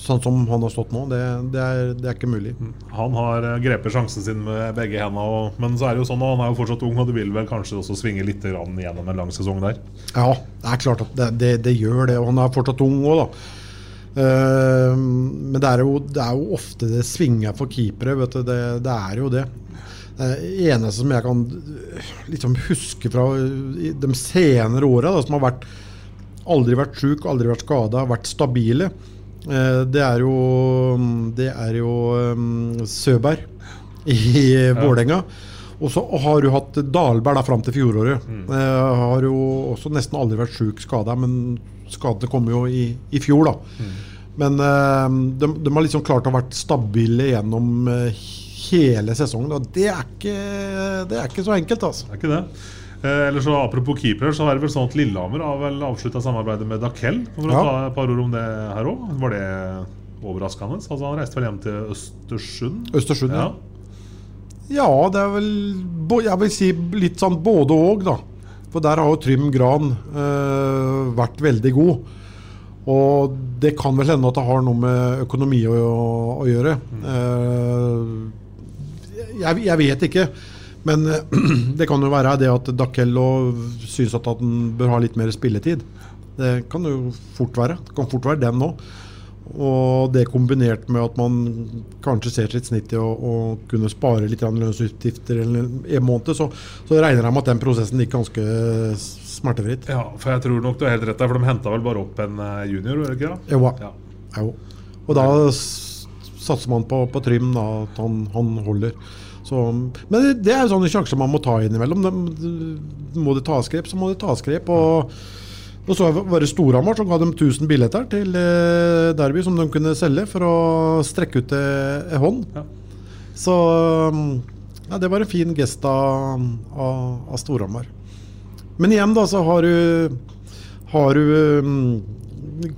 sånn som han har stått nå. Det, det, er, det er ikke mulig. Han har eh, grepet sjansen sin med begge hendene. og- Men så er det jo sånn, han er jo fortsatt ung, og det vil vel kanskje også svinge litt gjennom en lang sesong der. Ja, det er klart at det, det, det gjør det. Og han er fortsatt ung òg, da. Eh, men det er, jo, det er jo ofte det svinger for keepere. Vet du. Det, det er jo det. Det eneste som jeg kan eh, liksom huske fra de senere åra, som har vært aldri vært sjuk, aldri vært skada, vært stabile, eh, det er jo, det er jo um, Søberg i Vålerenga. Og så har du hatt dalbær da fram til fjoråret. Eh, har jo også nesten aldri vært sjuk skada, men skadene kom jo i, i fjor, da. Men eh, de, de har liksom klart å ha vært stabile gjennom eh, hele sesongen. Og det er ikke, det er ikke så enkelt, altså. Det er ikke det. Eh, eller så Apropos keeper, så er det vel sånn at Lillehammer har vel avslutta samarbeidet med Dakell. For å Ja. ta et par ord om det her òg. Var det overraskende? Altså Han reiste vel hjem til Østersund? Østersund, ja. Ja, det er vel Jeg vil si litt sånn både og, da. For der har jo Trym Gran eh, vært veldig god. Og det kan vel hende at det har noe med økonomi å, å gjøre. Eh, jeg, jeg vet ikke. Men (clears throat) det kan jo være det at Dakello syns at han bør ha litt mer spilletid. Det kan jo fort være. Det kan fort være den nå. Og det kombinert med at man kanskje ser sitt snitt i å, å kunne spare litt lønnsutgifter eller en måned, så, så regner jeg med at den prosessen gikk ganske smertefritt. Ja, for jeg tror nok du har helt rett der, for de henta vel bare opp en eh, junior, gjorde de ikke det? Jo, Ja. jo. Og da satser man på, på Trym, da, at han, han holder. Så, men det, det er jo sånne sjanser man må ta innimellom. Det, må det tas grep, så må det tas grep. Og Og så var det Storhamar som ga dem 1000 billetter til eh, Derby som de kunne selge for å strekke ut en hånd. Så mm, ja, det var en fin gest av, av, av Storhamar. Men igjen da så har du, har du um,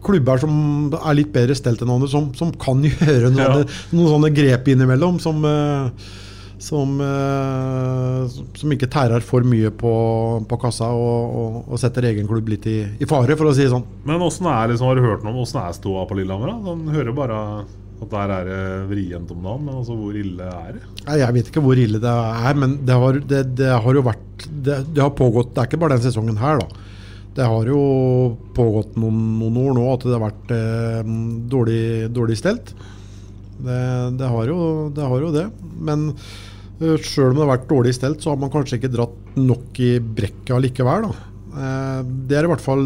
klubber som er litt bedre stelt enn andre, som, som kan (laughs) gjøre noen, Ja. noen sånne grep innimellom som, eh, som, eh, som ikke tærer for mye på, på kassa og, og, og setter egen klubb litt i, i fare, for å si det sånn. Men åssen er liksom, har du hørt noe om åssen er ståa på Lillehammer? da? Den hører bare at der er det vrient om dagen, men altså hvor ille er det? Jeg vet ikke hvor ille det er, men det har, det, det har jo vært det, det har pågått, det er ikke bare den sesongen her, da. Det har jo pågått noen, noen år nå at det har vært eh, dårlig, dårlig stelt. Det, det, har jo, det har jo det. Men sjøl om det har vært dårlig stelt, så har man kanskje ikke dratt nok i brekket likevel. Da. Eh, det er i hvert fall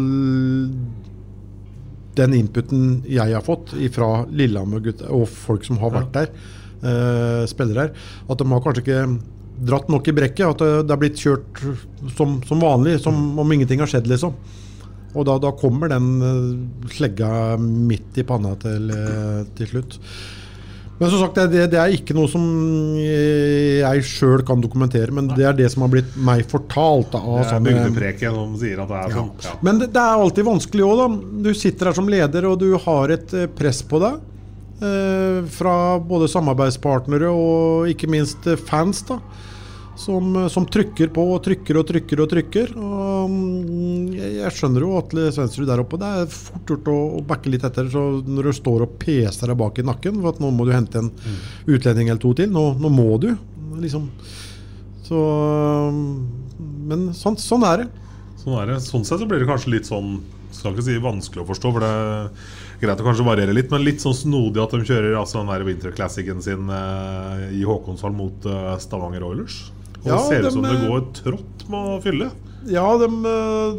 den inputen jeg har fått fra Lillehammer-gutter og folk som har vært der, eh, spillere her, at de har kanskje ikke dratt nok i brekket. At det, har er blitt kjørt som, som vanlig, som om ingenting har skjedd, liksom. Og da, da kommer den eh, slegga midt i panna til, eh, til slutt. Men som sagt, det, det, er ikke noe som eh, jeg sjøl kan dokumentere, men det er det som har blitt meg fortalt. Da, av Det er sånne- bygdepreken som sier at det er sånn. Ja. men det, det er alltid vanskelig òg, da. Du sitter her som leder, og du har et eh, press på deg. Eh, fra både samarbeidspartnere og ikke minst fans, da. Som, som trykker på og trykker og trykker og trykker. Og, mm, jeg, skjønner jo Atle Svensrud der oppe. Det er fort gjort å, å backe litt etter. Så når du står og peser deg bak i nakken for at nå må du hente en utlending eller to til. Nå, nå må du. Liksom. Så Men sånn, sånn er det. Sånn, er det. sånn sett så blir det kanskje litt sånn Skal ikke si vanskelig å forstå, for det er greit å kanskje variere litt, men litt sånn snodig at de kjører altså den der Winter Classicen sin eh, i Håkonshall mot eh, Stavanger Oilers. Og Ja, det ser ut som det eh, går trått med å fylle. Ja, de,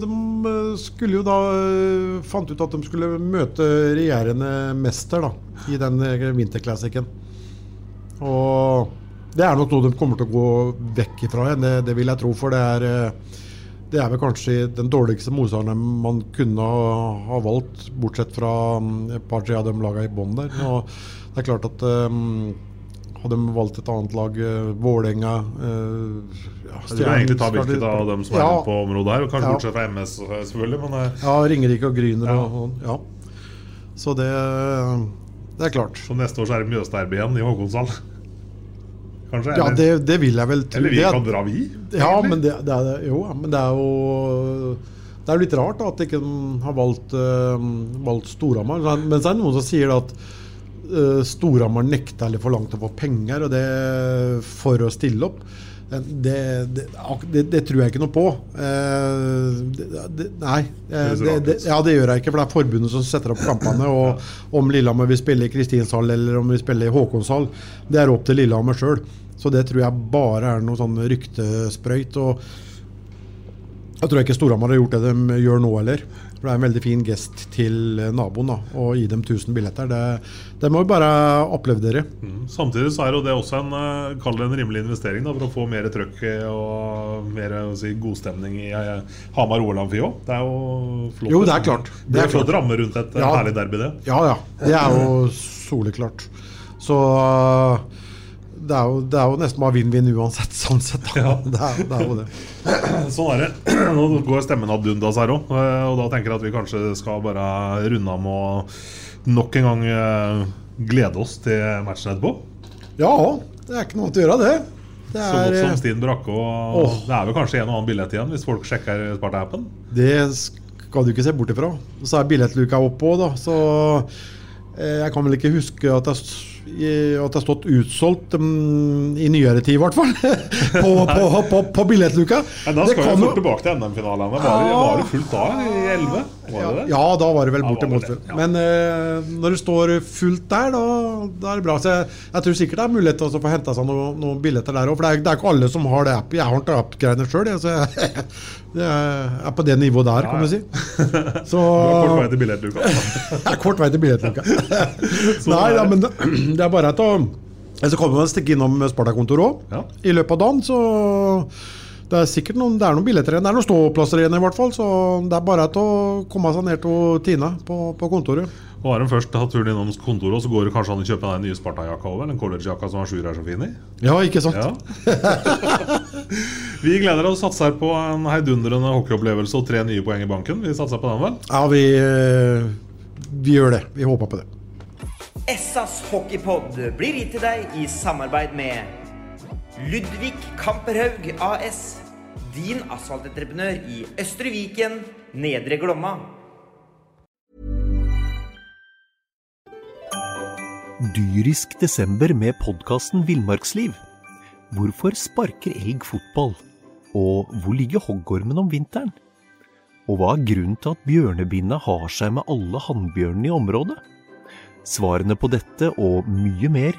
de skulle jo da eh, Fant ut at de skulle møte regjerende mester da, i den eh, vinterklassikken. Og det er nok noe de kommer til å gå vekk ifra igjen, det, det vil jeg tro. For det er, eh, det er vel kanskje den dårligste motstanderen man kunne ha, valgt, bortsett fra mm, et par-tre av de lagene i bånn der. Og det er klart at um, hadde de valgt et annet lag, uh, Vålerenga uh, ja, Du kan egentlig ta hvilket av dem som er Ja. på området her, og kanskje Ja. bortsett fra MS, selvfølgelig. Men eh, Ja, Ringerike og Gryner Ja. og, og ja. Så det, det er klart. så neste år så er det Mjøsderby igjen i Håkonshall. (laughs) Kanskje? Ja, det, det vil jeg vel tro. Eller vi kan dra, vi. Ja, men det, det er. Jo, men det er jo Det er litt rart da, at de ikke har valgt, uh, valgt Storhamar. Men så er det noen som sier at uh, Storhamar nekta eller forlangte å få penger og det, for å stille opp. Det, det, det, det tror jeg ikke noe på. Eh, nei. eh, ja, det gjør jeg ikke, for det er forbundet som setter opp kampene. Og (laughs) om Lillehammer vil spille i Kristinshall eller om vi spiller i Håkonshall, det er opp til Lillehammer sjøl. Så det tror jeg bare er noe sånn ryktesprøyt. Og jeg tror ikke Storhamar har gjort det de gjør nå heller. For Det er en veldig fin gest til eh, naboen da, å gi dem 1000 billetter. Det, det må vi bare oppleve dere. Mm. Samtidig så er jo det også en, eh, det en rimelig investering da, for å få mer trøkk eh, og mer si, godstemning i eh, Hamar OL-amfi òg. Det er jo flott. Jo, det er klart. Det Det er er flott ramme rundt et eh, Ja. herlig derby, det. Ja, ja. Det er jo soleklart. Så det er, jo, det er jo nesten bare vinn-vinn uansett, sånn sett. Da. Det, er, det er jo det. (clears throat) Sånn er det. (clears throat) Nå går stemmen ad undas her òg, og da tenker jeg at vi kanskje skal bare runde av med å nok en gang eh, glede oss til matchen etterpå. Ja, det er ikke noe annet å gjøre, det. Det Så godt er, som eh, Stien Brakke. Og Åh. det er vel kanskje en og annen billett igjen, hvis folk sjekker Sparta-appen. Det skal du ikke se bort ifra. Så er billettluka oppe òg, da. Så eh, jeg kan vel ikke huske at har at det har stått utsolgt um, i nyere tid, i hvert fall. (laughs) på, på, på, på billettluka. Men da skal vi fort tilbake til NM-finalene. Var, var det fullt da i 11? Var det det? Ja, da var det vel bort til bortimot det. Men eh, når det står fullt der, da, da er det bra. Så jeg, jeg tror sikkert det er mulighet til å få henta seg noen, noen billetter der òg. For det er, det er ikke alle som har det app. Jeg har ikke app-greiene sjøl, så jeg, (laughs) jeg er på det nivået der, kan Ja, du si. (laughs) Så, Du har kort vei til billettluka. (laughs) jeg er kort vei til billettluka. Nei, ja, men det- (clears throat) det er bare å Så kommer man et stykke innom Sparta-kontoret òg. I løpet av dagen så Det er sikkert noen, det er noen billetter igjen. Det er noen ståplasser igjen i hvert fall. Så det er bare til å komme seg ned til Tina på, på kontoret. Og har de først tatt turen innom kontoret, så går det kanskje an å kjøpe den en ny Sparta-jakka over? Den collegejakka som Sjur er så fin i? Ja, ikke sant? Ja. (laughs) vi gleder oss og satser på en heidundrende hockeyopplevelse og tre nye poeng i banken. Vi satser på den, vel? Ja, vi, eh, vi gjør det. Vi håper på det. Essas hockeypod blir gitt til deg i samarbeid med Ludvig Kamperhaug AS. Din asfaltentreprenør i Østre Viken, Nedre Glomma. Dyrisk desember med podkasten Villmarksliv. Hvorfor sparker elg fotball? Og hvor ligger hoggormen om vinteren? Og hva er grunnen til at bjørnebinna har seg med alle hannbjørnene i området? Svarene på dette og mye mer